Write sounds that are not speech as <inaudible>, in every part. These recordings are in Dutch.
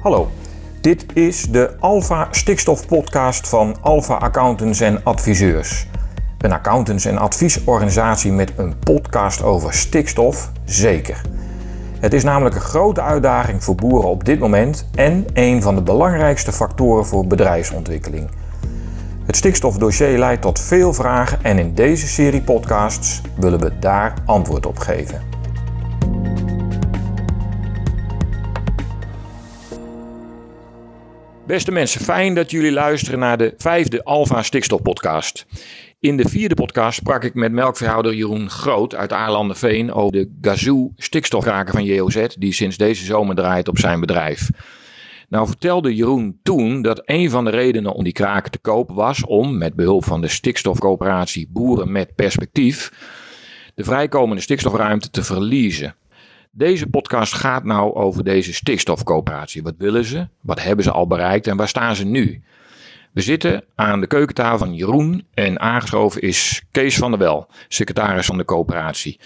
Hallo, dit is de Alpha Stikstof Podcast van Alpha Accountants en Adviseurs. Een accountants- en adviesorganisatie met een podcast over stikstof, zeker. Het is namelijk een grote uitdaging voor boeren op dit moment en een van de belangrijkste factoren voor bedrijfsontwikkeling. Het stikstofdossier leidt tot veel vragen en in deze serie podcasts willen we daar antwoord op geven. Beste mensen, fijn dat jullie luisteren naar de vijfde Alpha Stikstof Podcast. In de vierde podcast sprak ik met melkveehouder Jeroen Groot uit Aarlanderveen over de Gazoo stikstofkraker van JOZ, die sinds deze zomer draait op zijn bedrijf. Nou vertelde Jeroen toen dat een van de redenen om die kraken te kopen was om, met behulp van de stikstofcoöperatie Boeren met Perspectief, de vrijkomende stikstofruimte te verliezen. Deze podcast gaat nou over deze stikstofcoöperatie. Wat willen ze? Wat hebben ze al bereikt en waar staan ze nu? We zitten aan de keukentafel van Jeroen en aangeschoven is Kees van der Wel, secretaris van de coöperatie.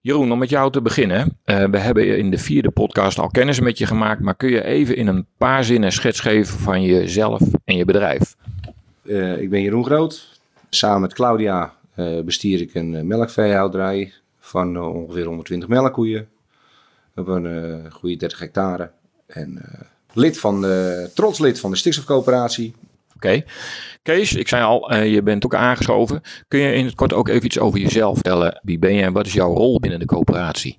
Jeroen, om met jou te beginnen. Uh, we hebben in de vierde podcast al kennis met je gemaakt, maar kun je even in een paar zinnen schets geven van jezelf en je bedrijf? Uh, ik ben Jeroen Groot. Samen met Claudia uh, bestier ik een melkveehouderij van ongeveer 120 melkkoeien. We hebben een goede 30 hectare. En lid van de, trots lid van de stikstofcoöperatie. Oké. Kees, ik zei al, uh, je bent ook aangeschoven. Kun je in het kort ook even iets over jezelf vertellen? Wie ben je en wat is jouw rol binnen de coöperatie?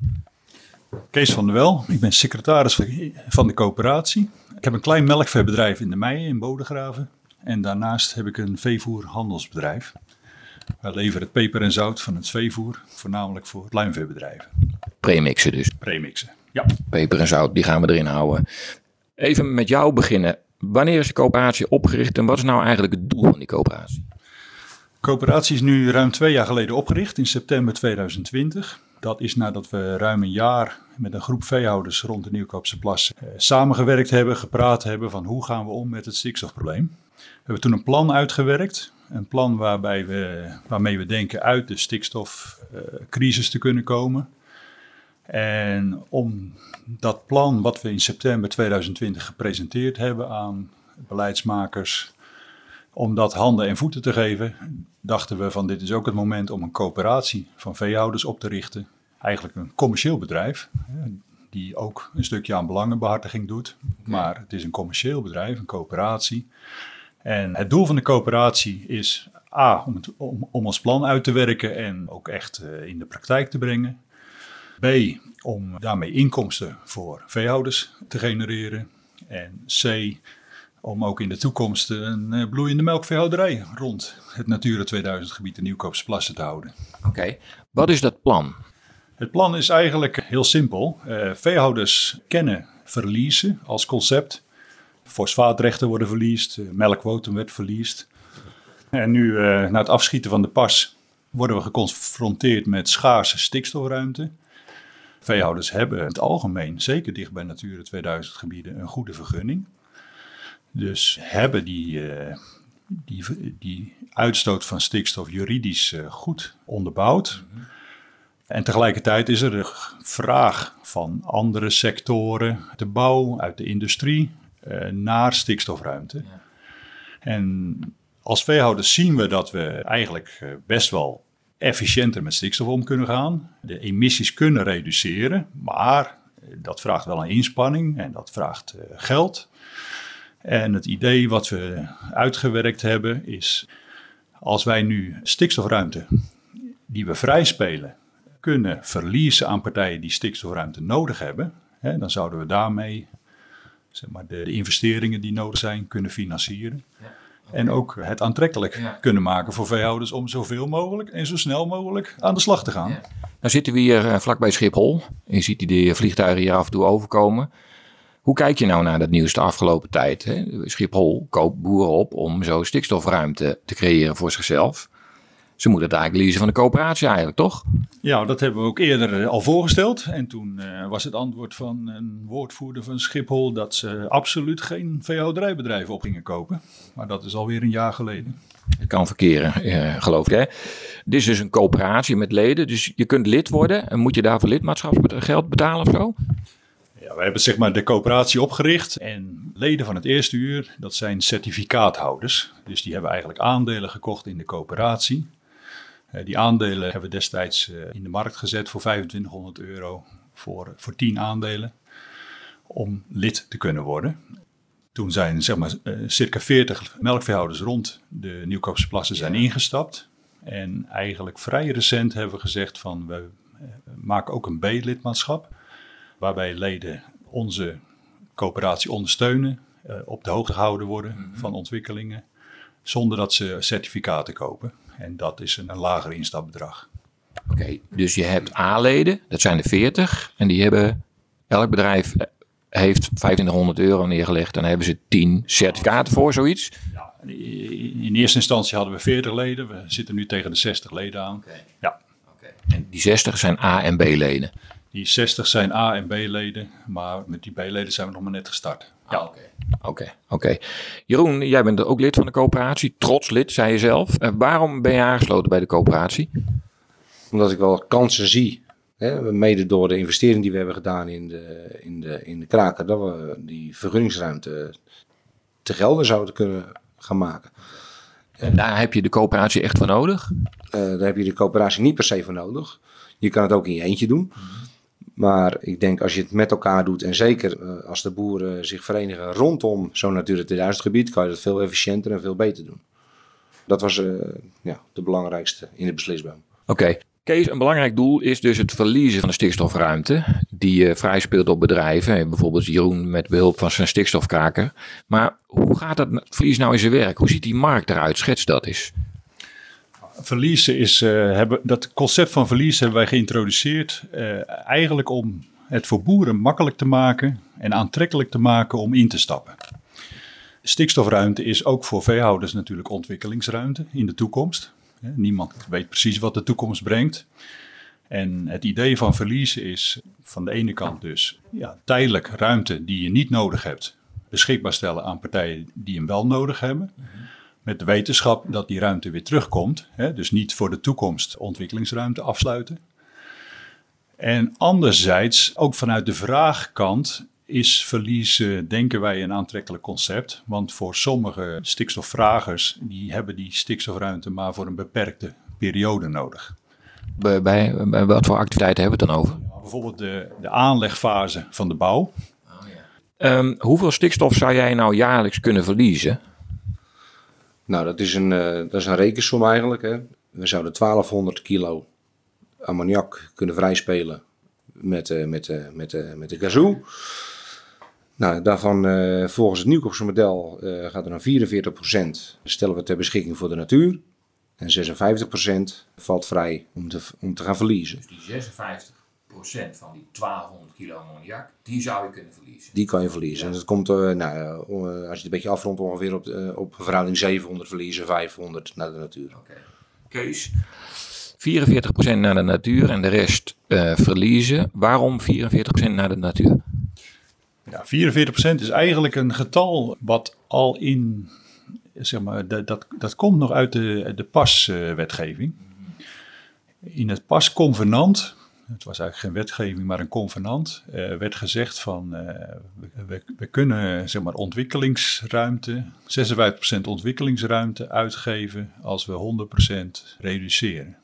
Kees van der Wel, ik ben secretaris van de coöperatie. Ik heb een klein melkveebedrijf in de Meijen in Bodegraven. En daarnaast heb ik een veevoerhandelsbedrijf. Wij leveren het peper en zout van het veevoer, voornamelijk voor pluimveebedrijven. Premixen dus? Premixen, ja. Peper en zout, die gaan we erin houden. Even met jou beginnen. Wanneer is de coöperatie opgericht en wat is nou eigenlijk het doel van die coöperatie? De coöperatie is nu ruim twee jaar geleden opgericht, in september 2020. Dat is nadat we ruim een jaar met een groep veehouders rond de Nieuwkoopse Plas eh, samengewerkt hebben, gepraat hebben van hoe gaan we om met het stikstofprobleem. We hebben toen een plan uitgewerkt, een plan waarbij we, waarmee we denken uit de stikstofcrisis te kunnen komen. En om dat plan wat we in september 2020 gepresenteerd hebben aan beleidsmakers, om dat handen en voeten te geven, dachten we van dit is ook het moment om een coöperatie van veehouders op te richten. Eigenlijk een commercieel bedrijf, die ook een stukje aan belangenbehartiging doet. Maar het is een commercieel bedrijf, een coöperatie. En het doel van de coöperatie is A, om, het, om, om ons plan uit te werken en ook echt uh, in de praktijk te brengen. B, om daarmee inkomsten voor veehouders te genereren. En C, om ook in de toekomst een uh, bloeiende melkveehouderij rond het Natura 2000 gebied de Nieuwkoopse Plassen te houden. Oké, okay. wat is dat plan? Het plan is eigenlijk heel simpel. Uh, veehouders kennen verliezen als concept. Fosfaatrechten worden verliest, uh, melkwotum werd verliest. En nu, na het afschieten van de pas, worden we geconfronteerd met schaarse stikstofruimte. Veehouders hebben in het algemeen, zeker dicht bij Natura 2000 gebieden, een goede vergunning. Dus hebben die, uh, die, die uitstoot van stikstof juridisch goed onderbouwd. En tegelijkertijd is er de vraag van andere sectoren, de bouw, uit de industrie, naar stikstofruimte. Ja. En als veehouders zien we dat we eigenlijk best wel efficiënter met stikstof om kunnen gaan. De emissies kunnen reduceren, maar dat vraagt wel een inspanning en dat vraagt geld. En het idee wat we uitgewerkt hebben is, als wij nu stikstofruimte die we vrijspelen kunnen verliezen aan partijen die stikstofruimte nodig hebben, hè, dan zouden we daarmee zeg maar, de, de, investeringen die nodig zijn kunnen financieren. Ja. En ook het aantrekkelijk ja. kunnen maken voor veehouders om zoveel mogelijk en zo snel mogelijk aan de slag te gaan. Ja. Nou zitten we hier uh, vlakbij Schiphol. Je ziet die vliegtuigen hier af en toe overkomen. Hoe kijk je nou naar dat nieuws de afgelopen tijd? Hè? Schiphol koopt boeren op om zo stikstofruimte te creëren voor zichzelf. Ze moeten het eigenlijk leasen van de coöperatie eigenlijk, toch? Ja, dat hebben we ook eerder al voorgesteld. En toen uh, was het antwoord van een woordvoerder van Schiphol dat ze absoluut geen veehouderijbedrijf op gingen kopen. Maar dat is alweer een jaar geleden. Het kan verkeren, uh, geloof ik. Hè? Dit is dus een coöperatie met leden. Dus je kunt lid worden. En moet je daarvoor lidmaatschapsgeld betalen of zo? Ja, we hebben zeg maar de coöperatie opgericht en leden van het eerste uur, dat zijn certificaathouders. Dus die hebben eigenlijk aandelen gekocht in de coöperatie. Uh, die aandelen hebben we destijds uh, in de markt gezet voor 2500 euro voor, voor 10 aandelen om lid te kunnen worden. Toen zijn zeg maar, circa 40 melkveehouders rond de Nieuwkoopse plassen zijn ingestapt. En eigenlijk vrij recent hebben we gezegd van we maken ook een B-lidmaatschap. Waarbij leden onze coöperatie ondersteunen, op de hoogte gehouden worden mm -hmm. van ontwikkelingen. Zonder dat ze certificaten kopen. En dat is een, een lager instapbedrag. Oké, okay, dus je hebt A-leden, dat zijn de 40. En die hebben, elk bedrijf heeft 2500 euro neergelegd. En dan hebben ze 10 certificaten voor, zoiets. Ja, in eerste instantie hadden we 40 leden. We zitten nu tegen de 60 leden aan. Okay. Ja. Okay. En die 60 zijn A- en B-leden? Die 60 zijn A- en B-leden, maar met die B-leden zijn we nog maar net gestart. Ja, oké. Oké, oké. Jeroen, jij bent ook lid van de coöperatie, trots lid, zei je zelf. Uh, waarom ben je aangesloten bij de coöperatie? Omdat ik wel kansen zie, hè, mede door de investering die we hebben gedaan in de, in de, in de kraken, dat we die vergunningsruimte te gelden zouden kunnen gaan maken. En daar heb je de coöperatie echt voor nodig? Uh, daar heb je de coöperatie niet per se voor nodig. Je kan het ook in je eentje doen. Maar ik denk als je het met elkaar doet en zeker uh, als de boeren zich verenigen rondom zo'n Natura 2000 gebied, kan je dat veel efficiënter en veel beter doen. Dat was uh, ja, de belangrijkste in de beslisboom. Oké. Kees, een belangrijk doel is dus het verliezen van de stikstofruimte die je uh, vrij speelt op bedrijven. Bijvoorbeeld Jeroen met behulp van zijn stikstofkraker. Maar hoe gaat dat verlies nou in zijn werk? Hoe ziet die markt eruit? Schets dat eens. Verliezen is, uh, hebben, dat concept van verlies hebben wij geïntroduceerd uh, eigenlijk om het voor boeren makkelijk te maken en aantrekkelijk te maken om in te stappen. Stikstofruimte is ook voor veehouders natuurlijk ontwikkelingsruimte in de toekomst. Niemand weet precies wat de toekomst brengt. En het idee van verliezen is van de ene kant dus ja, tijdelijk ruimte die je niet nodig hebt, beschikbaar stellen aan partijen die hem wel nodig hebben. Met de wetenschap dat die ruimte weer terugkomt. Hè, dus niet voor de toekomst ontwikkelingsruimte afsluiten. En anderzijds, ook vanuit de vraagkant, is verliezen, denken wij, een aantrekkelijk concept. Want voor sommige stikstofvragers, die hebben die stikstofruimte maar voor een beperkte periode nodig. Bij, bij, bij wat voor activiteiten hebben we het dan over? Ja, bijvoorbeeld de, de aanlegfase van de bouw. Oh, ja. um, hoeveel stikstof zou jij nou jaarlijks kunnen verliezen? Nou, dat is een, uh, dat is een rekensom eigenlijk. Hè. We zouden 1200 kilo ammoniak kunnen vrijspelen met, uh, met, uh, met, met de gazoo. Nou, daarvan volgens het Nieuwkoopse model gaat er dan 44% stellen we ter beschikking voor de natuur. En 56% valt vrij om te, om te gaan verliezen. Dus die 56% van die 1200 kilo ammoniak, die zou je kunnen verliezen. Die kan je verliezen. Ja. En dat komt, uh, nou, uh, als je het een beetje afrondt, ongeveer op, uh, op verhouding 700 verliezen, 500 naar de natuur. Oké. Okay. Kees, 44% naar de natuur en de rest verliezen. Waarom 44% naar de natuur? Ja, 44% is eigenlijk een getal wat al in, zeg maar, dat, dat, dat komt nog uit de, de paswetgeving. In het pasconvenant het was eigenlijk geen wetgeving, maar een convenant, uh, werd gezegd van uh, we, we, kunnen zeg maar ontwikkelingsruimte, 56% ontwikkelingsruimte uitgeven als we 100% reduceren.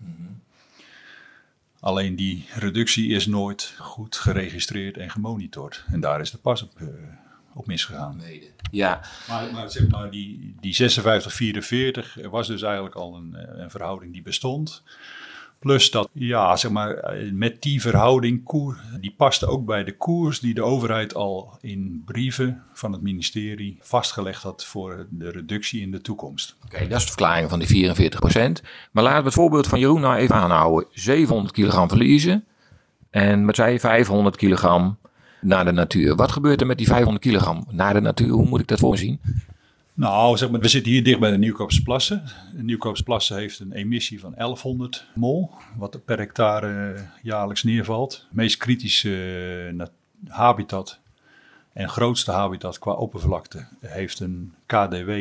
Alleen die reductie is nooit goed geregistreerd en gemonitord. En daar is de pas op, uh, op misgegaan. Ja. Maar, maar, zeg maar die, die 56-44 was dus eigenlijk al een, een verhouding die bestond. Plus dat, ja, zeg maar, met die verhouding, koer, die paste ook bij de koers die de overheid al in brieven van het ministerie vastgelegd had voor de reductie in de toekomst. Oké, dat is de verklaring van die 44% Maar laten we het voorbeeld van Jeroen nou even aanhouden. 700 kilogram verliezen en wat zei je, 500 kilogram naar de natuur. Wat gebeurt er met die 500 kilogram naar de natuur? Hoe moet ik dat voorzien? Nou, zeg maar, we zitten hier dicht bij de Nieuwkoopse Plassen. De Nieuwkoopse Plassen heeft een emissie van 1100 mol, wat er per hectare jaarlijks neervalt. Het meest kritische uh, habitat en grootste habitat qua oppervlakte heeft een KDW,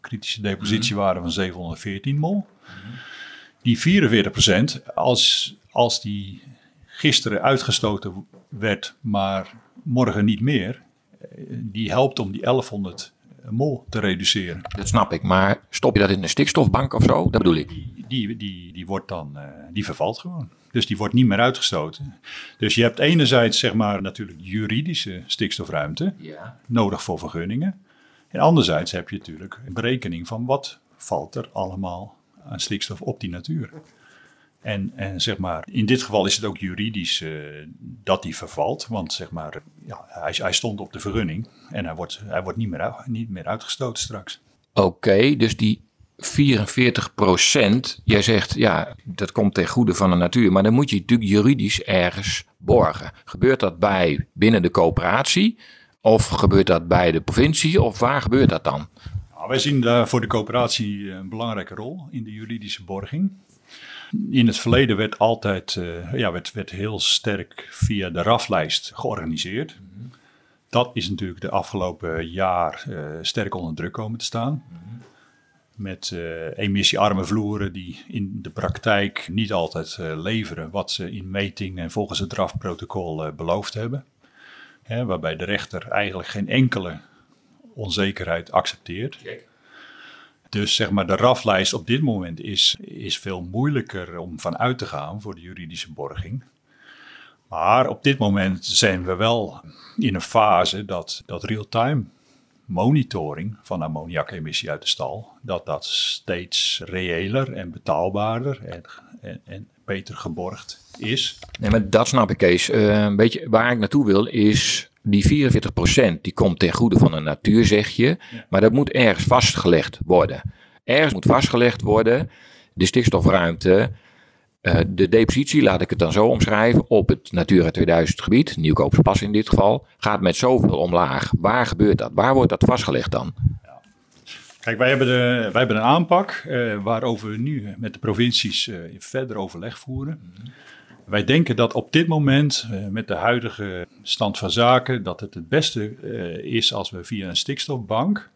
kritische depositiewaarde van 714 mol. Die 44% als, als die gisteren uitgestoten werd, maar morgen niet meer, eh, die helpt om die 1100 mol te reduceren. Dat snap ik, maar stop je dat in een stikstofbank of zo? Dat bedoel ik. Die, die, die, die wordt dan, uh, die vervalt gewoon. Dus die wordt niet meer uitgestoten. Dus je hebt enerzijds zeg maar natuurlijk juridische stikstofruimte Ja. nodig voor vergunningen. En anderzijds heb je natuurlijk een berekening van wat valt er allemaal aan stikstof op die natuur. En, en zeg maar, in dit geval is het ook juridisch uh, dat die vervalt. Want zeg maar, ja, hij, hij, stond op de vergunning en hij wordt, hij wordt niet, meer, niet meer uitgestoten straks. Oké, okay, dus die 44 procent, jij zegt ja, dat komt ten goede van de natuur. Maar dan moet je natuurlijk juridisch ergens borgen. Gebeurt dat bij binnen de coöperatie? Of gebeurt dat bij de provincie? Of waar gebeurt dat dan? Nou, wij zien daar voor de coöperatie een belangrijke rol in de juridische borging. In het verleden werd altijd uh, ja, werd, werd heel sterk via de RAF-lijst georganiseerd. Dat is natuurlijk de afgelopen jaar uh, sterk onder druk komen te staan. Met uh, emissiearme vloeren die in de praktijk niet altijd leveren wat ze in meting en volgens het RAF-protocol beloofd hebben. Hè, waarbij de rechter eigenlijk geen enkele onzekerheid accepteert. Dus zeg maar, de RAF-lijst op dit moment is, is veel moeilijker om van uit te gaan voor de juridische borging. Maar op dit moment zijn we wel in een fase dat, dat real-time monitoring van ammoniakemissie uit de stal, dat dat steeds reëler en betaalbaarder en, en, beter geborgd is. Nee, maar dat snap ik, Kees. Uh, een beetje waar ik naartoe wil is die 44% die komt ten goede van de natuur, zeg je. Maar dat moet ergens vastgelegd worden. Ergens moet vastgelegd worden de stikstofruimte, uh, de depositie, laat ik het dan zo omschrijven, op het Natura 2000 gebied, Nieuwkoopse Pas in dit geval, gaat met zoveel omlaag. Waar gebeurt dat? Waar wordt dat vastgelegd dan? Ja. Kijk, wij hebben, de, wij hebben een aanpak uh, waarover we nu met de provincies uh, verder overleg voeren. Mm -hmm. Wij denken dat op dit moment, uh, met de huidige stand van zaken, dat het het beste uh, is als we via een stikstofbank,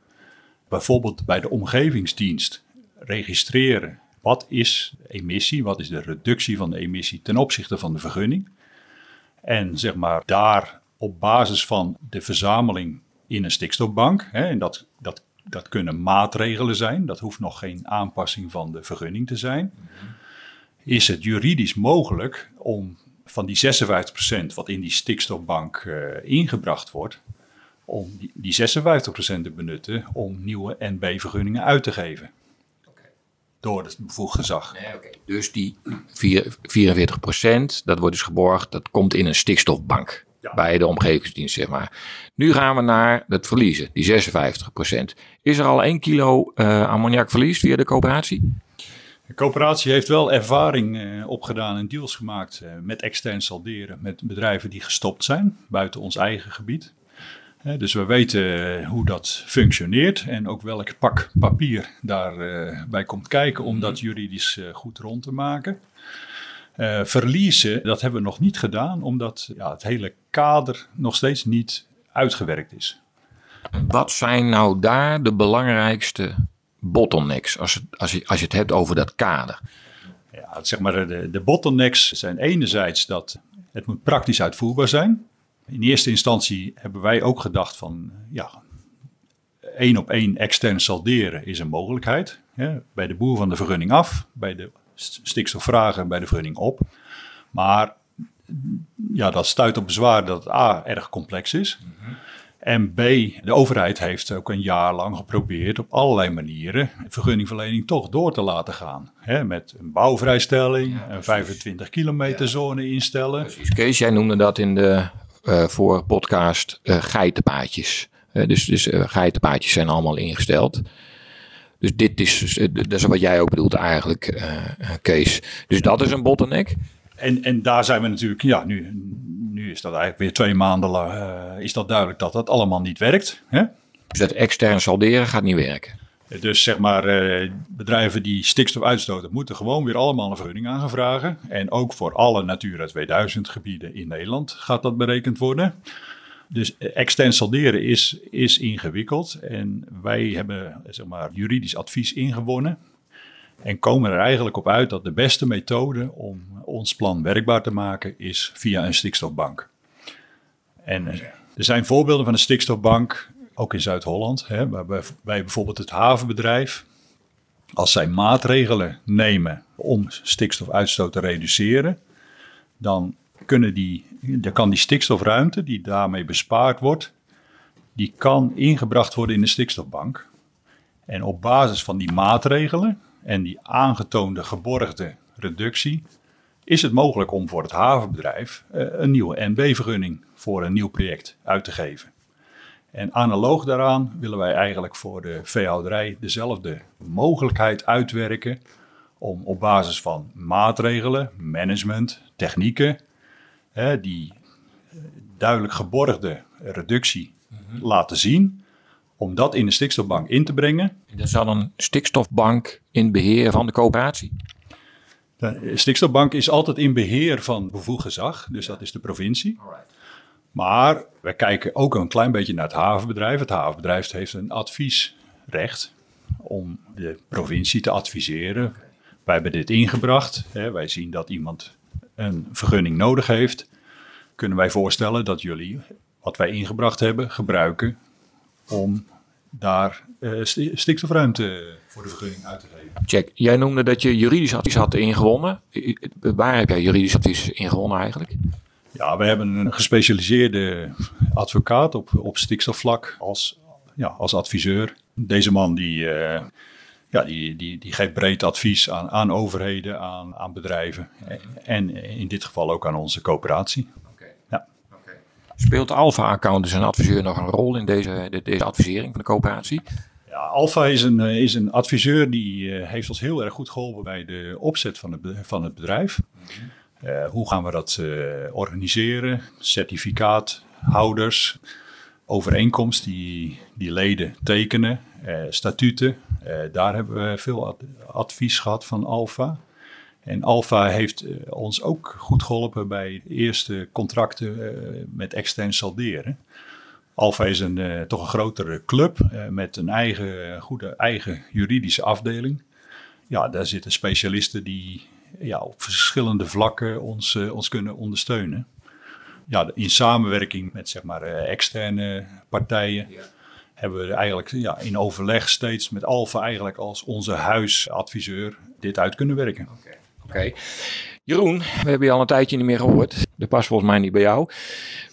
bijvoorbeeld bij de omgevingsdienst, registreren wat is emissie, wat is de reductie van de emissie ten opzichte van de vergunning. En zeg maar daar op basis van de verzameling in een stikstofbank, hè, en dat, dat, dat kunnen maatregelen zijn, dat hoeft nog geen aanpassing van de vergunning te zijn. -hmm is het juridisch mogelijk om van die 56% wat in die stikstofbank uh, ingebracht wordt, om die, die 56% te benutten om nieuwe NB-vergunningen uit te geven. Okay. Door het bevoegd gezag. Nee, okay. Dus die 44%, dat wordt dus geborgd, dat komt in een stikstofbank. Ja. Bij de omgevingsdienst, zeg maar. Nu gaan we naar het verliezen, die 56%. Is er al 1 kilo uh, ammoniak verlies via de coöperatie? De coöperatie heeft wel ervaring uh, opgedaan en deals gemaakt uh, met extern salderen. Met bedrijven die gestopt zijn buiten ons eigen gebied. Uh, dus we weten hoe dat functioneert en ook welk pak papier daarbij komt kijken om dat juridisch goed rond te maken. verliezen, dat hebben we nog niet gedaan omdat ja, het hele kader nog steeds niet uitgewerkt is. Wat zijn nou daar de belangrijkste bottlenecks, als, als, je, als je het hebt over dat kader? Ja, zeg maar, de, de bottlenecks zijn enerzijds dat het moet praktisch uitvoerbaar zijn. In eerste instantie hebben wij ook gedacht van, ja, één op één extern salderen is een mogelijkheid. Ja, bij de boer van de vergunning af, bij de stikstofvragen bij de vergunning op. Maar ja, dat stuit op bezwaar dat het A erg complex is. Mm -hmm. En B, de overheid heeft ook een jaar lang geprobeerd op allerlei manieren vergunningverlening toch door te laten gaan. Met een bouwvrijstelling, ja, een 25 kilometer zone instellen. Precies. Kees, jij noemde dat in de uh, vorige podcast uh, geitenpaadjes. Uh, dus dus geitenpaadjes zijn allemaal ingesteld. Dus dit is, dat is wat jij ook bedoelt eigenlijk, Kees. Dus dat is een bottleneck. En, en daar zijn we natuurlijk, ja, nu, nu is dat eigenlijk weer twee maanden lang, uh, is dat duidelijk dat dat allemaal niet werkt. Hè? Dus dat extern salderen gaat niet werken? Dus zeg maar, uh, bedrijven die stikstof uitstoten, moeten gewoon weer allemaal een vergunning aangevragen. En ook voor alle Natura 2000 gebieden in Nederland gaat dat berekend worden. Dus extern salderen is, is ingewikkeld. En wij hebben zeg maar, juridisch advies ingewonnen. En komen er eigenlijk op uit dat de beste methode om ons plan werkbaar te maken is via een stikstofbank. En er zijn voorbeelden van een stikstofbank, ook in Zuid-Holland, waarbij bij bijvoorbeeld het havenbedrijf, als zij maatregelen nemen om stikstofuitstoot te reduceren, dan, kunnen die, dan kan die stikstofruimte die daarmee bespaard wordt, die kan ingebracht worden in de stikstofbank. En op basis van die maatregelen en die aangetoonde geborgde reductie, is het mogelijk om voor het havenbedrijf eh, een nieuwe NB-vergunning voor een nieuw project uit te geven. En analoog daaraan willen wij eigenlijk voor de veehouderij dezelfde mogelijkheid uitwerken om op basis van maatregelen, management, technieken, hè, die duidelijk geborgde reductie laten zien, om dat in de stikstofbank in te brengen. Dat is dan een stikstofbank in beheer van de coöperatie? De stikstofbank is altijd in beheer van bevoegd gezag, dus dat is de provincie. Maar wij kijken ook een klein beetje naar het havenbedrijf. Het havenbedrijf heeft een adviesrecht om de provincie te adviseren. Wij hebben dit ingebracht. Hè. Wij zien dat iemand een vergunning nodig heeft. Kunnen wij voorstellen dat jullie wat wij ingebracht hebben gebruiken om daar uh, stikstofruimte voor de vergunning uit te geven. Check. Jij noemde dat je juridisch advies had ingewonnen. Waar heb jij juridisch advies ingewonnen eigenlijk? Ja, we hebben een gespecialiseerde advocaat op, op stikstofvlak als, ja, als adviseur. Deze man die, uh, ja, die, die, die geeft breed advies aan, aan overheden, aan, aan bedrijven en in dit geval ook aan onze coöperatie. Speelt Alpha Account een adviseur nog een rol in deze, deze advisering van de coöperatie? Ja, Alpha is een, is een adviseur die uh, heeft ons heel erg goed geholpen bij de opzet van het, van het bedrijf. Uh, hoe gaan we dat uh, organiseren? Certificaathouders, overeenkomst die, die leden tekenen, statuten. daar hebben we veel ad advies gehad van Alpha. En Alpha heeft ons ook goed geholpen bij eerste contracten met extern salderen. Alpha is een, uh, toch een grotere club met een eigen, goede eigen juridische afdeling. Ja, daar zitten specialisten die ja, op verschillende vlakken ons, ons kunnen ondersteunen. Ja, in samenwerking met zeg maar, externe partijen ja. hebben we eigenlijk ja, in overleg steeds met Alpha eigenlijk als onze huisadviseur dit uit kunnen werken. Okay. Okay. Jeroen, we hebben je al een tijdje niet meer gehoord. Dat past volgens mij niet bij jou.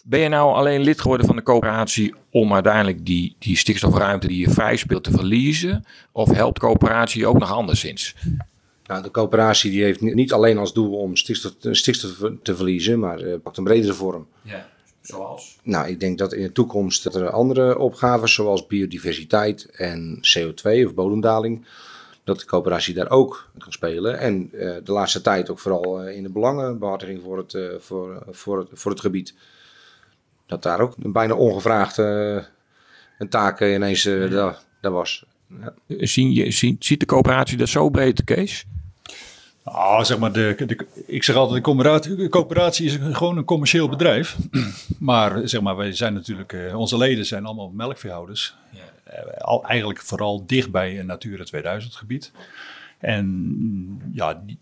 Ben je nou alleen lid geworden van de coöperatie om uiteindelijk die, die stikstofruimte die je vrij speelt te verliezen? Of helpt de coöperatie ook nog anderszins? Nou, de coöperatie die heeft niet alleen als doel om stikstof, stikstof te verliezen, maar uh, pakt een bredere vorm. Ja, zoals? Nou, ik denk dat in de toekomst dat er andere opgaves zoals biodiversiteit en CO2 of bodemdaling dat de coöperatie daar ook kan spelen. En uh, de laatste tijd ook vooral uh, in de belangenbehartiging voor het, uh, voor, voor, het, voor het gebied. Dat daar ook bijna ongevraagd een taak ineens daar, daar was. Ja. Zien je, zien, ziet de coöperatie dat zo breed, Kees? Oh, zeg maar, de, de, ik zeg altijd, de coöperatie, is gewoon een commercieel bedrijf. <clears throat> maar zeg maar, wij zijn natuurlijk, onze leden zijn allemaal melkveehouders. Ja. Al, eigenlijk vooral dicht bij een Natura 2000 gebied. En ja, die,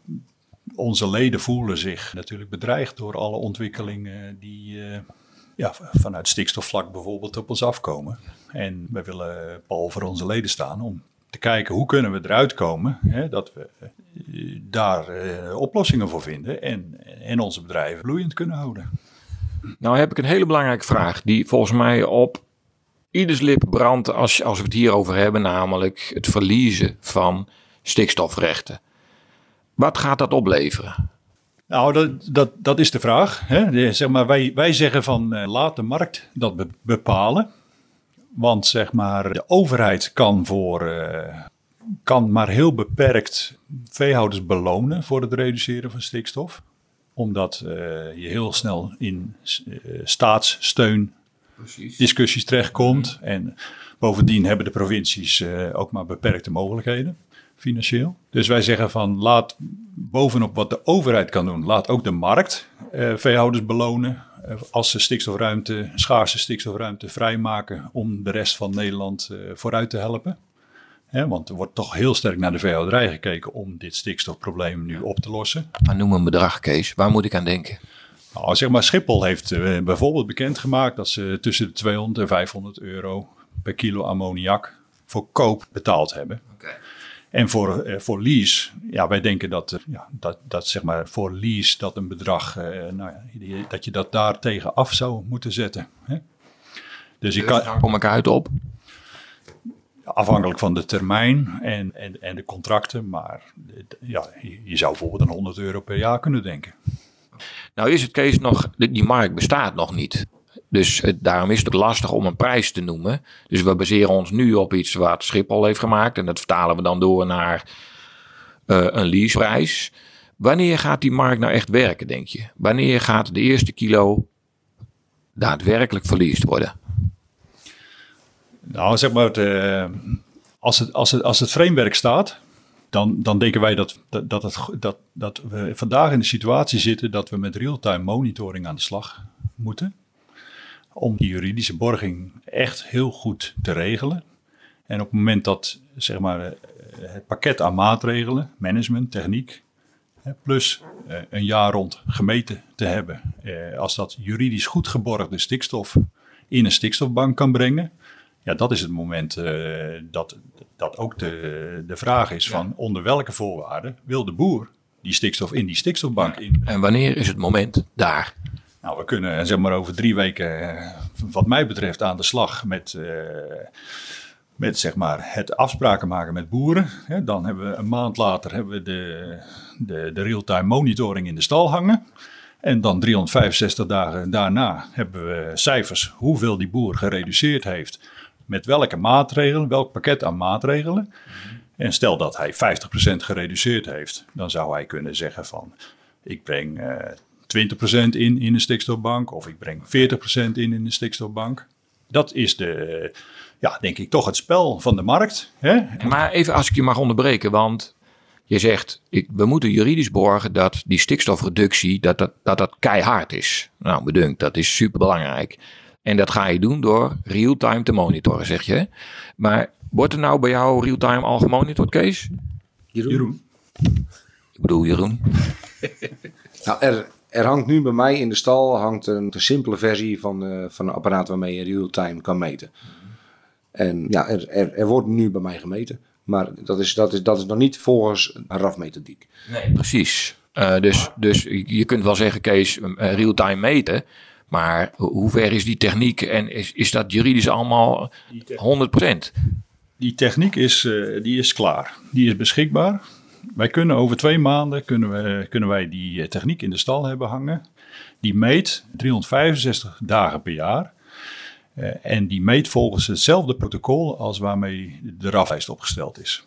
onze leden voelen zich natuurlijk bedreigd door alle ontwikkelingen die uh, ja, vanuit stikstofvlak bijvoorbeeld op ons afkomen. En wij willen pal voor onze leden staan om te kijken hoe kunnen we eruit komen, hè, dat we uh, daar uh, oplossingen voor vinden en, en onze bedrijven bloeiend kunnen houden. Nou heb ik een hele belangrijke vraag die volgens mij op ieders lip brandt als, als we het hierover hebben, namelijk het verliezen van stikstofrechten. Wat gaat dat opleveren? Nou, dat, dat, dat is de vraag. Hè? zeg maar, wij, wij zeggen van uh, laat de markt dat be bepalen. Want zeg maar, de overheid kan, voor, uh, kan maar heel beperkt veehouders belonen voor het reduceren van stikstof. Omdat uh, je heel snel in staatssteun Precies. discussies terechtkomt. En bovendien hebben de provincies uh, ook maar beperkte mogelijkheden financieel. Dus wij zeggen van laat bovenop wat de overheid kan doen, laat ook de markt uh, veehouders belonen. Uh, als ze stikstofruimte, schaarse stikstofruimte vrijmaken om de rest van Nederland vooruit te helpen. Want er wordt toch heel sterk naar de veehouderij gekeken om dit stikstofprobleem nu op te lossen. Maar noem een bedrag, Kees. Waar moet ik aan denken? Nou, zeg maar, Schiphol heeft uh, bijvoorbeeld bekendgemaakt dat ze tussen de 200 en 500 euro per kilo ammoniak voor koop betaald hebben. En voor, uh, voor lease, ja, wij denken dat, ja, dat, dat zeg maar voor lease dat een bedrag, nou ja, dat je dat daar tegen af zou moeten zetten. Hè? Dus, je dus kan, kom ik uit op? Afhankelijk van de termijn en, en, en de contracten, maar ja, je zou bijvoorbeeld een 100 euro per jaar kunnen denken. Nou is het Kees nog, die markt bestaat nog niet. Dus het, daarom is het lastig om een prijs te noemen. Dus we baseren ons nu op iets wat Schiphol heeft gemaakt. En dat vertalen we dan door naar uh, een leaseprijs. Wanneer gaat die markt nou echt werken, denk je? Wanneer gaat de eerste kilo daadwerkelijk verliest worden? Nou, zeg maar, eh, als, het, als, het, als het framework staat, dan, dan denken wij dat, dat, dat, dat, dat we vandaag in de situatie zitten dat we met real-time monitoring aan de slag moeten. Om die juridische borging echt heel goed te regelen. En op het moment dat zeg maar, eh, het pakket aan maatregelen, management, techniek, plus eh, een jaar rond gemeten te hebben, als dat juridisch goed geborgde stikstof in een stikstofbank kan brengen, ja, dat is het moment dat, dat ook de, de vraag is van onder welke voorwaarden wil de boer die stikstof in die stikstofbank in. En wanneer is het moment daar? Nou, we kunnen zeg maar over drie weken, eh, wat mij betreft, aan de slag met, uh, met zeg maar, het afspraken maken met boeren. dan hebben we een maand later hebben we de, de, de real-time monitoring in de stal hangen. En dan 365 dagen daarna hebben we cijfers hoeveel die boer gereduceerd heeft met welke maatregelen, welk pakket aan maatregelen. En stel dat hij 50% gereduceerd heeft, dan zou hij kunnen zeggen van ik breng eh, 20% in in een stikstofbank of ik breng 40% in in een stikstofbank. Dat is de, ja, denk ik toch het spel van de markt. Hè? Maar even als ik je mag onderbreken, want je zegt, ik, we moeten juridisch borgen dat die stikstofreductie, dat dat, dat, dat keihard is. Nou, bedankt, dat is super belangrijk. En dat ga je doen door real-time te monitoren, zeg je. Maar wordt er nou bij jou real-time al gemonitord, Kees? Jeroen. Ik bedoel Jeroen. <laughs> nou, er, er hangt nu bij mij in de stal hangt een, een simpele versie van, uh, van een apparaat waarmee je real-time kan meten. En ja, er, er, er, wordt nu bij mij gemeten. Maar dat is, dat is, dat is nog niet volgens een RAF-methodiek. Nee, precies. Uh, dus, dus je kunt wel zeggen, Kees, uh, real-time meten. Maar hoe ver is die techniek en is, is dat juridisch allemaal 100%? Die techniek is, uh, die is klaar. Die is beschikbaar. Wij kunnen over twee maanden kunnen, we, kunnen wij die eh, techniek in de stal hebben hangen. Die meet 365 dagen per jaar. Uh, en die meet volgens hetzelfde protocol als waarmee de RAF-lijst opgesteld is.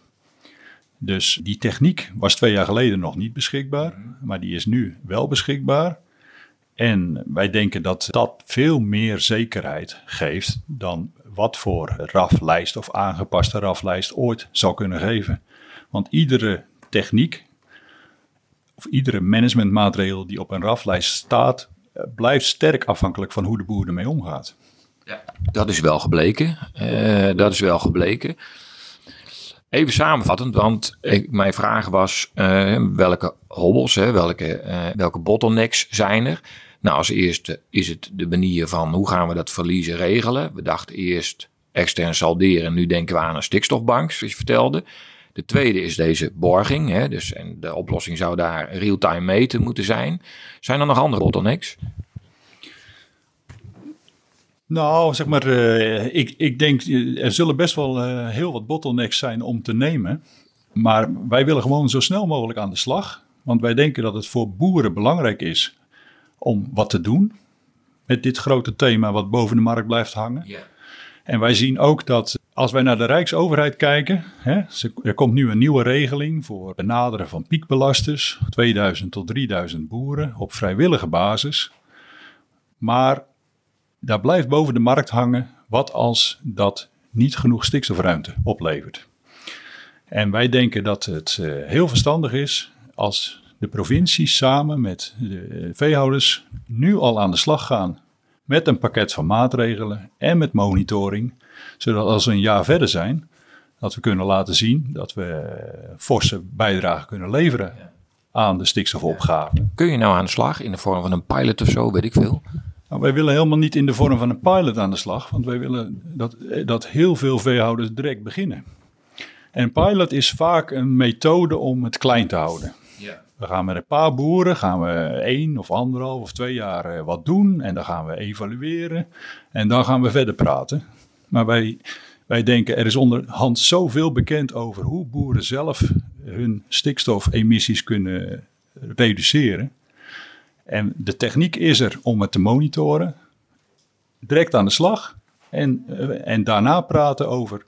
Dus die techniek was twee jaar geleden nog niet beschikbaar, maar die is nu wel beschikbaar. En wij denken dat dat veel meer zekerheid geeft dan wat voor RAF-lijst of aangepaste RAF-lijst ooit zou kunnen geven. Want iedere techniek of iedere managementmaatregel die op een RAF-lijst staat, eh, blijft sterk afhankelijk van hoe de boer ermee omgaat. Ja, dat is wel gebleken. Uh, dat is wel gebleken. Even samenvattend, want ik, mijn vraag was uh, welke hobbels, hè, welke, uh, welke bottlenecks zijn er? Nou, als eerste is het de manier van hoe gaan we dat verliezen regelen. We dachten eerst extern salderen, nu denken we aan een stikstofbank, zoals je vertelde. De tweede is deze borging, hè, dus, en de oplossing zou daar real-time meten moeten zijn. Zijn er nog andere bottlenecks? Nou, zeg maar, uh, ik, ik denk, er zullen best wel uh, heel wat bottlenecks zijn om te nemen. Maar wij willen gewoon zo snel mogelijk aan de slag. Want wij denken dat het voor boeren belangrijk is om wat te doen met dit grote thema wat boven de markt blijft hangen. Ja. En wij zien ook dat als wij naar de Rijksoverheid kijken, hè, er komt nu een nieuwe regeling voor benaderen van piekbelasters, 2000 tot 3000 boeren op vrijwillige basis. Maar daar blijft boven de markt hangen wat als dat niet genoeg stikstofruimte oplevert. En wij denken dat het uh, heel verstandig is als de provincies samen met de veehouders nu al aan de slag gaan met een pakket van maatregelen en met monitoring, zodat als we een jaar verder zijn, dat we kunnen laten zien dat we forse bijdrage kunnen leveren aan de stikstofopgave. Kun je nou aan de slag in de vorm van een pilot of zo, weet ik veel? Nou, wij willen helemaal niet in de vorm van een pilot aan de slag, want wij willen dat, dat heel veel veehouders direct beginnen. En pilot is vaak een methode om het klein te houden. We gaan met een paar boeren, gaan we één of anderhalf of twee jaar eh, wat doen en dan gaan we evalueren en dan gaan we verder praten. Maar wij, wij denken, er is onderhand zoveel bekend over hoe boeren zelf hun stikstofemissies kunnen reduceren. En de techniek is er om het te monitoren, direct aan de slag en, eh, en daarna praten over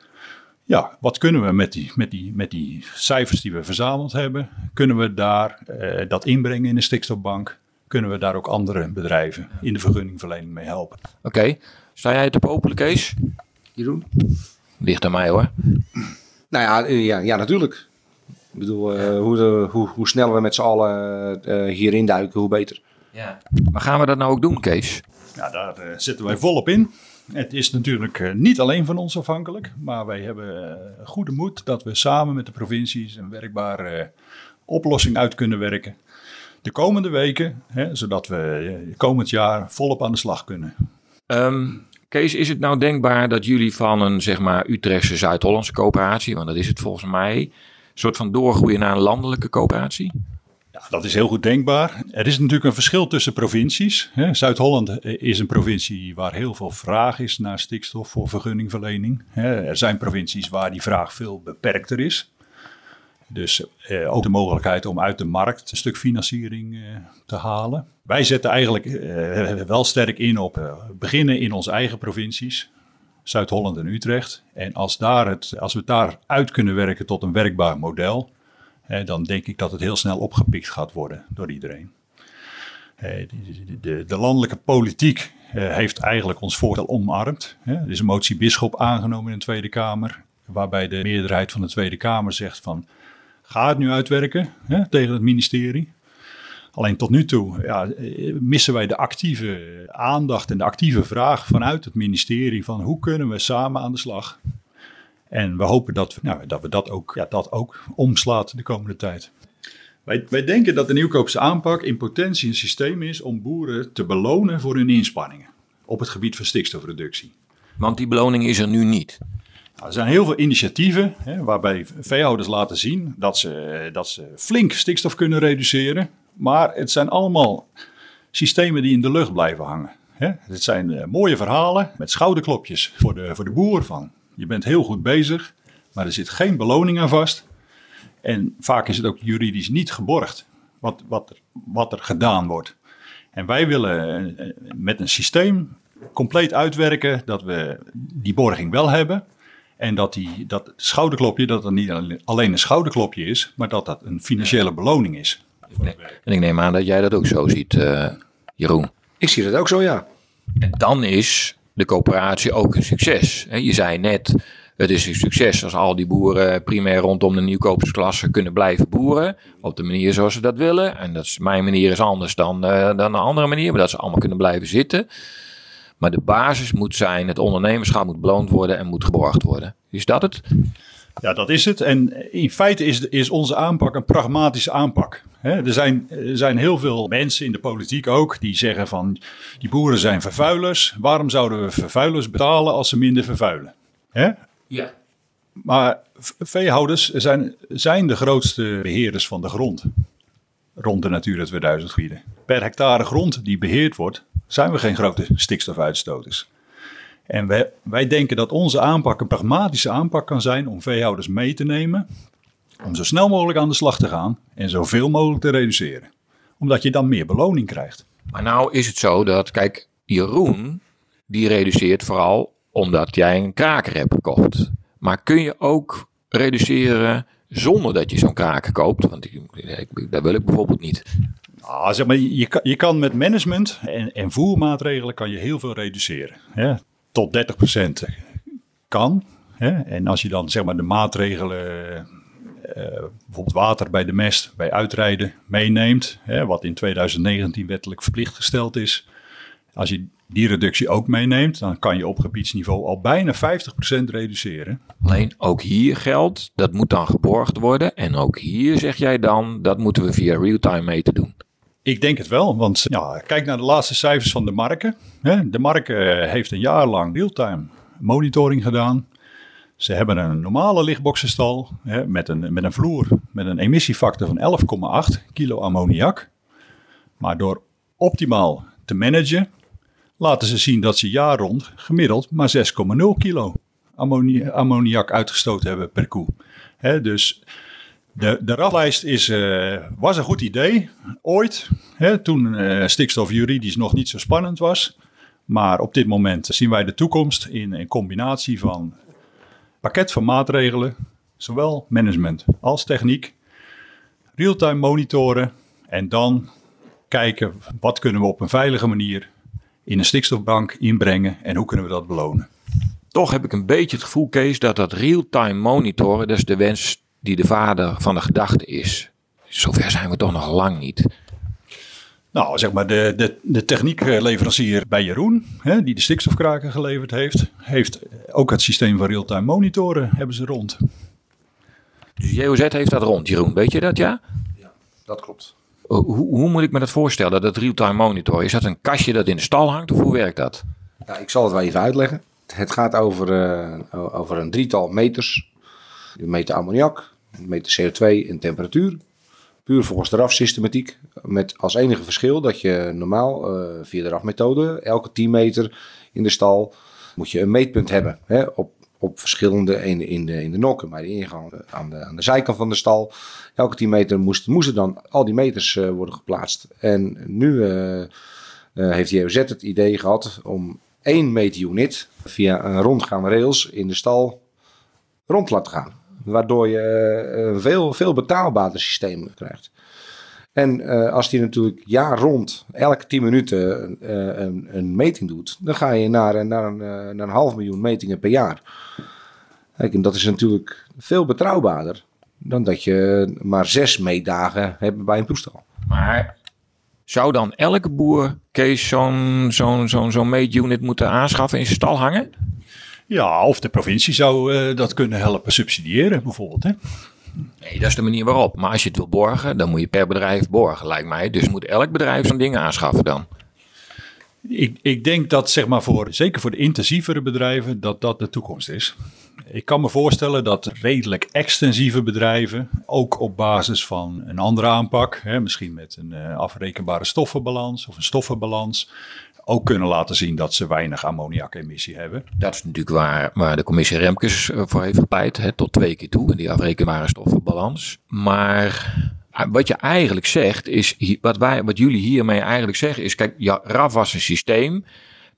ja, wat kunnen we met die, met, die, met die cijfers die we verzameld hebben? Kunnen we daar uh, dat inbrengen in de stikstofbank? Kunnen we daar ook andere bedrijven in de vergunningverlening mee helpen? Oké, okay. sta jij te popelen, Kees? Jeroen? Ligt aan mij hoor. Nou ja, eh, ja, ja natuurlijk. Ik bedoel, uh, hoe, de, hoe, hoe sneller we met z'n allen uh, hierin duiken, hoe beter. Ja. Maar gaan we dat nou ook doen, Kees? Ja, daar uh, zitten wij volop in. Het is natuurlijk uh, niet alleen van ons afhankelijk, maar wij hebben uh, goede moed dat we samen met de provincies een werkbare oplossing uit kunnen werken. De komende weken, hè, zodat we komend jaar volop aan de slag kunnen. Um, Kees, is het nou denkbaar dat jullie van een zeg maar Utrechtse Zuid-Hollandse coöperatie, want dat is het volgens mij, een soort van doorgroeien naar een landelijke coöperatie? Dat is heel goed denkbaar. Er is natuurlijk een verschil tussen provincies. Zuid-Holland is een provincie waar heel veel vraag is naar stikstof voor vergunningverlening. Er zijn provincies waar die vraag veel beperkter is. Dus eh, ook de mogelijkheid om uit de markt een stuk financiering eh, te halen. Wij zetten eigenlijk eh, wel sterk in op eh, beginnen in onze eigen provincies. Zuid-Holland en Utrecht. En als, daar het, als we het daar uit kunnen werken tot een werkbaar model, dan denk ik dat het heel snel opgepikt gaat worden door iedereen. De, de, de, landelijke politiek heeft eigenlijk ons voorstel omarmd. Er is een motie Bisschop aangenomen in de Tweede Kamer, waarbij de meerderheid van de Tweede Kamer zegt van ga het nu uitwerken tegen het ministerie. Alleen tot nu toe ja, missen wij de actieve aandacht en de actieve vraag vanuit het ministerie van hoe kunnen we samen aan de slag. En we hopen dat, nou, dat we dat ook, ja, dat ook omslaat de komende tijd. Wij, wij denken dat de nieuwkoopse aanpak in potentie een systeem is om boeren te belonen voor hun inspanningen op het gebied van stikstofreductie. Want die beloning is er nu niet. Nou, er zijn heel veel initiatieven hè, waarbij veehouders laten zien dat ze, dat ze flink stikstof kunnen reduceren. Maar het zijn allemaal systemen die in de lucht blijven hangen. Hè. Het zijn uh, mooie verhalen met schouderklopjes voor de, voor de boer van je bent heel goed bezig, maar er zit geen beloning aan vast. En vaak is het ook juridisch niet geborgd wat, wat, er, wat er gedaan wordt. En wij willen eh, met een systeem compleet uitwerken dat we die borging wel hebben. En dat, die, dat schouderklopje, dat het niet alleen een schouderklopje is, maar dat dat een financiële beloning is. En ik neem aan dat jij dat ook zo ziet, uh, Jeroen. Ik zie dat ook zo, ja. En dan is de coöperatie ook een succes. Je zei net, het is een succes als al die boeren primair rondom de nieuwkopersklasse kunnen blijven boeren. Op de manier zoals ze dat willen. En dat is, mijn manier is anders dan, uh, dan een andere manier. Maar dat ze allemaal kunnen blijven zitten. Maar de basis moet zijn, het ondernemerschap moet beloond worden en moet geborgd worden. Is dat het? Ja, dat is het. En in feite is, is onze aanpak een pragmatische aanpak. er, zijn, er zijn heel veel mensen in de politiek ook die zeggen van die boeren zijn vervuilers. Waarom zouden we vervuilers betalen als ze minder vervuilen? Ja. Maar veehouders zijn, zijn de grootste beheerders van de grond. Rond de Natura 2000 gebieden. Per hectare grond die beheerd wordt, zijn we geen grote stikstofuitstoters. En wij, wij denken dat onze aanpak een pragmatische aanpak kan zijn om veehouders mee te nemen. Om zo snel mogelijk aan de slag te gaan en zoveel mogelijk te reduceren. Omdat je dan meer beloning krijgt. Maar nou is het zo dat, kijk, Jeroen, die reduceert vooral omdat jij een kraker hebt gekocht. Maar kun je ook reduceren zonder dat je zo'n kraker koopt? Want ik, ik, dat wil ik bijvoorbeeld niet. Nou, zeg maar, je, kan, je kan met management en, en voermaatregelen kan je heel veel reduceren. Hè? Tot 30% kan. Hè? En als je dan zeg maar de maatregelen, uh, bijvoorbeeld water bij de mest, bij uitrijden meeneemt, hè, wat in 2019 wettelijk verplicht gesteld is. Als je die reductie ook meeneemt, dan kan je op gebiedsniveau al bijna 50% reduceren. Alleen ook hier geldt, dat moet dan geborgd worden. En ook hier zeg jij dan, dat moeten we via real-time meten doen. Ik denk het wel, want ja, kijk naar de laatste cijfers van de marken. De marken heeft een jaar lang real-time monitoring gedaan. Ze hebben een normale lichtboxenstal met, een, met een vloer met een emissiefactor van 11,8 kilo ammoniak. Maar door optimaal te managen, laten ze zien dat ze jaar rond gemiddeld maar 6,0 kilo ammoniak uitgestoten hebben per koe. Dus de, de raflijst is, uh, was een goed idee, ooit, hè, toen uh, stikstof juridisch nog niet zo spannend was. Maar op dit moment zien wij de toekomst in een combinatie van pakket van maatregelen, zowel management als techniek, real-time monitoren en dan kijken wat kunnen we op een veilige manier in een stikstofbank inbrengen en hoe kunnen we dat belonen. Toch heb ik een beetje het gevoel, Kees, dat dat real-time monitoren, is de wens die de vader van de gedachte is. Zover zijn we toch nog lang niet. Nou, zeg maar, de, de, de techniekleverancier bij Jeroen, hè, die de stikstofkraken geleverd heeft, heeft ook het systeem van real-time monitoren hebben ze rond. Dus JOZ heeft dat rond, Jeroen, weet je dat ja? Ja, dat klopt. Hoe, hoe moet ik me dat voorstellen, dat real-time monitor? Is dat een kastje dat in de stal hangt of hoe werkt dat? Ja, ik zal het wel even uitleggen. Het gaat over, uh, over een drietal meters. We meten ammoniak, we meten CO2 en temperatuur. Puur volgens de RAF-systematiek. Met als enige verschil dat je normaal uh, via de RAF-methode elke 10 meter in de stal moet je een meetpunt hebben. Hè, op, op verschillende, in, in, de, in de nokken, maar de ingang aan de, aan de zijkant van de stal. Elke 10 meter moesten, moesten dan al die meters uh, worden geplaatst. En nu uh, heeft EOZ het idee gehad om één meetunit via een rondgaande rails in de stal rond te laten gaan. Waardoor je een veel, veel betaalbaarder systeem krijgt. En uh, als die natuurlijk jaar rond elke 10 minuten een, een, meting doet, dan ga je naar, naar, een, naar een half miljoen metingen per jaar. Kijk, en dat is natuurlijk veel betrouwbaarder dan dat je maar zes meetdagen hebt bij een toestel. Maar zou dan elke boer, Kees, zo'n zo'n zo'n zo'n meetunit moeten aanschaffen in zijn stal hangen? Ja, of de provincie zou uh, dat kunnen helpen subsidiëren bijvoorbeeld. Hè? Nee, dat is de manier waarop. Maar als je het wil borgen, dan moet je per bedrijf borgen, lijkt mij. Dus moet elk bedrijf zo'n ding aanschaffen dan. Ik, ik denk dat, zeg maar, voor, zeker voor de intensievere bedrijven, dat dat de toekomst is. Ik kan me voorstellen dat redelijk extensieve bedrijven, ook op basis van een andere aanpak, hè, misschien met een uh, afrekenbare stoffenbalans of een stoffenbalans, ook kunnen laten zien dat ze weinig ammoniakemissie hebben. Dat is natuurlijk waar, waar de commissie Remkes eh, voor heeft gepleit, tot twee keer toe in die afrekenbare stoffenbalans. Maar eh, wat je eigenlijk zegt is, wat, wij, wat jullie hiermee eigenlijk zeggen is, kijk, ja, RAF was een systeem.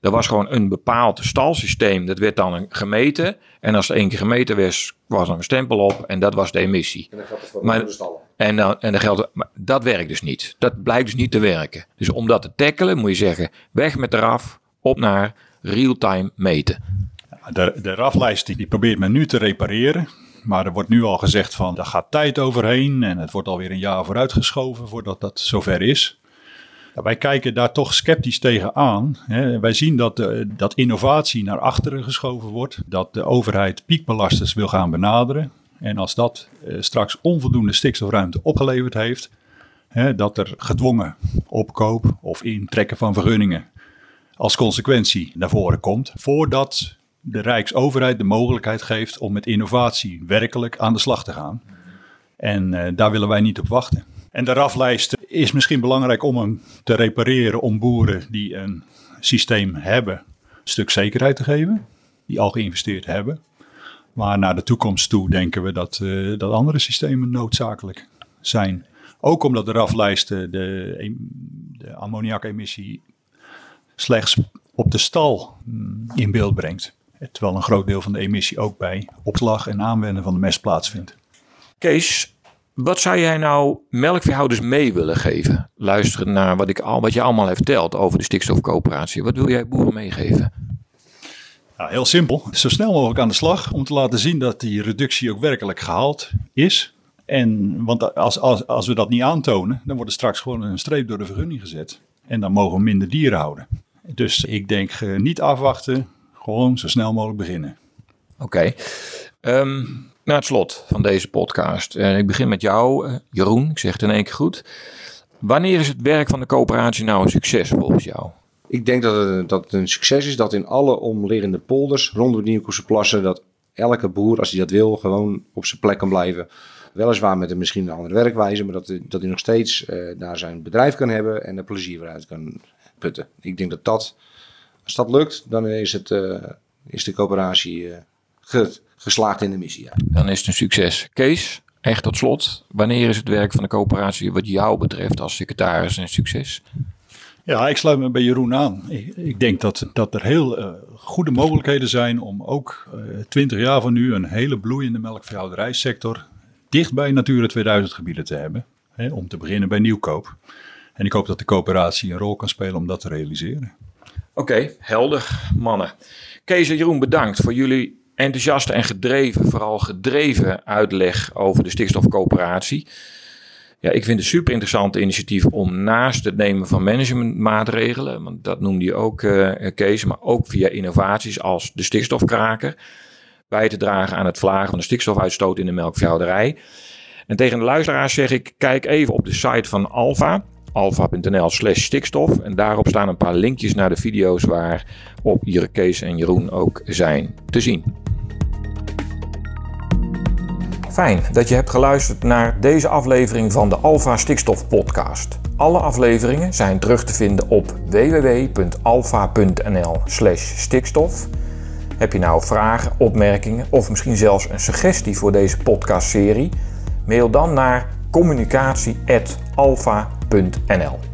Er was gewoon een bepaald stalsysteem, dat werd dan gemeten. En als er één keer gemeten was, was er een stempel op en dat was de emissie. En dat geldt voor maar, de stallen. En, dan, en dan geldt, maar dat werkt dus niet. Dat blijkt dus niet te werken. Dus om dat te tackelen moet je zeggen, weg met de RAF, op naar real-time meten. De, de RAF-lijst die probeert men nu te repareren. Maar er wordt nu al gezegd van, daar gaat tijd overheen en het wordt alweer een jaar vooruitgeschoven voordat dat zover is. Wij kijken daar toch sceptisch tegenaan. Hè. Wij zien dat, de, dat innovatie naar achteren geschoven wordt, dat de overheid piekbelasters wil gaan benaderen. En als dat eh, straks onvoldoende stikstofruimte opgeleverd heeft, dat er gedwongen opkoop of intrekken van vergunningen als consequentie naar voren komt, voordat de Rijksoverheid de mogelijkheid geeft om met innovatie werkelijk aan de slag te gaan. En uh, daar willen wij niet op wachten. En de RAF-lijst is misschien belangrijk om hem te repareren om boeren die een systeem hebben, een stuk zekerheid te geven, die al geïnvesteerd hebben. Maar naar de toekomst toe denken we dat, uh, dat andere systemen noodzakelijk zijn. Ook omdat de RAF-lijst de, de ammoniakemissie slechts op de stal mm, in beeld brengt. Terwijl een groot deel van de emissie ook bij opslag en aanwenden van de mest plaatsvindt. Kees, wat zou jij nou melkveehouders mee willen geven? Luisteren naar wat, ik al, wat je allemaal hebt verteld over de stikstofcoöperatie. Wat wil jij boeren meegeven? Nou, heel simpel. Zo snel mogelijk aan de slag om te laten zien dat die reductie ook werkelijk gehaald is. En, want als, als, als we dat niet aantonen, dan wordt er straks gewoon een streep door de vergunning gezet. En dan mogen we minder dieren houden. Dus ik denk eh, niet afwachten, gewoon zo snel mogelijk beginnen. Oké. Ehm, naar het slot van deze podcast. Uh, ik begin met jou, uh, Jeroen. Ik zeg het in één keer goed. Wanneer is het werk van de coöperatie nou een succes volgens jou? Ik denk dat het, dat een succes is dat in alle omliggende polders rondom de Nieuwkoerse plassen... dat elke boer, als hij dat wil, gewoon op zijn plek kan blijven. Weliswaar met een misschien een andere werkwijze, maar dat, dat hij nog steeds uh, daar zijn bedrijf kan hebben en er plezier uit kan putten. Ik denk dat dat, als dat lukt, dan is, het, is de coöperatie uh, geslaagd in de missie. Ja. Dan is het een succes. Kees, echt tot slot, wanneer is het werk van de coöperatie wat jou betreft als secretaris een succes? Ja, ik sluit me bij Jeroen aan. Ik, ik denk dat, dat er heel uh, goede mogelijkheden zijn om ook twintig uh, jaar van nu een hele bloeiende melkveehouderijsector dicht bij Natura 2000 gebieden te hebben. Hè, om te beginnen bij nieuwkoop. En ik hoop dat de coöperatie een rol kan spelen om dat te realiseren. Oké, okay, helder mannen. Kees en Jeroen, bedankt voor jullie enthousiaste en gedreven, vooral gedreven uitleg over de stikstofcoöperatie. Ja, ik vind het een super interessant initiatief om naast het nemen van managementmaatregelen, want dat noemde je ook uh, Kees, maar ook via innovaties als de stikstofkraker, bij te dragen aan het verlagen van de stikstofuitstoot in de melkveehouderij. En tegen de luisteraars zeg ik, kijk even op de site van Alfa, alfa.nl slash stikstof. En daarop staan een paar linkjes naar de video's waar op Jure Kees en Jeroen ook zijn te zien. Fijn dat je hebt geluisterd naar deze aflevering van de Alfa Stikstof Podcast. Alle afleveringen zijn terug te vinden op www.alfa.nl/stikstof. Heb je nou vragen, opmerkingen of misschien zelfs een suggestie voor deze podcastserie? Mail dan naar communicatie@alfa.nl.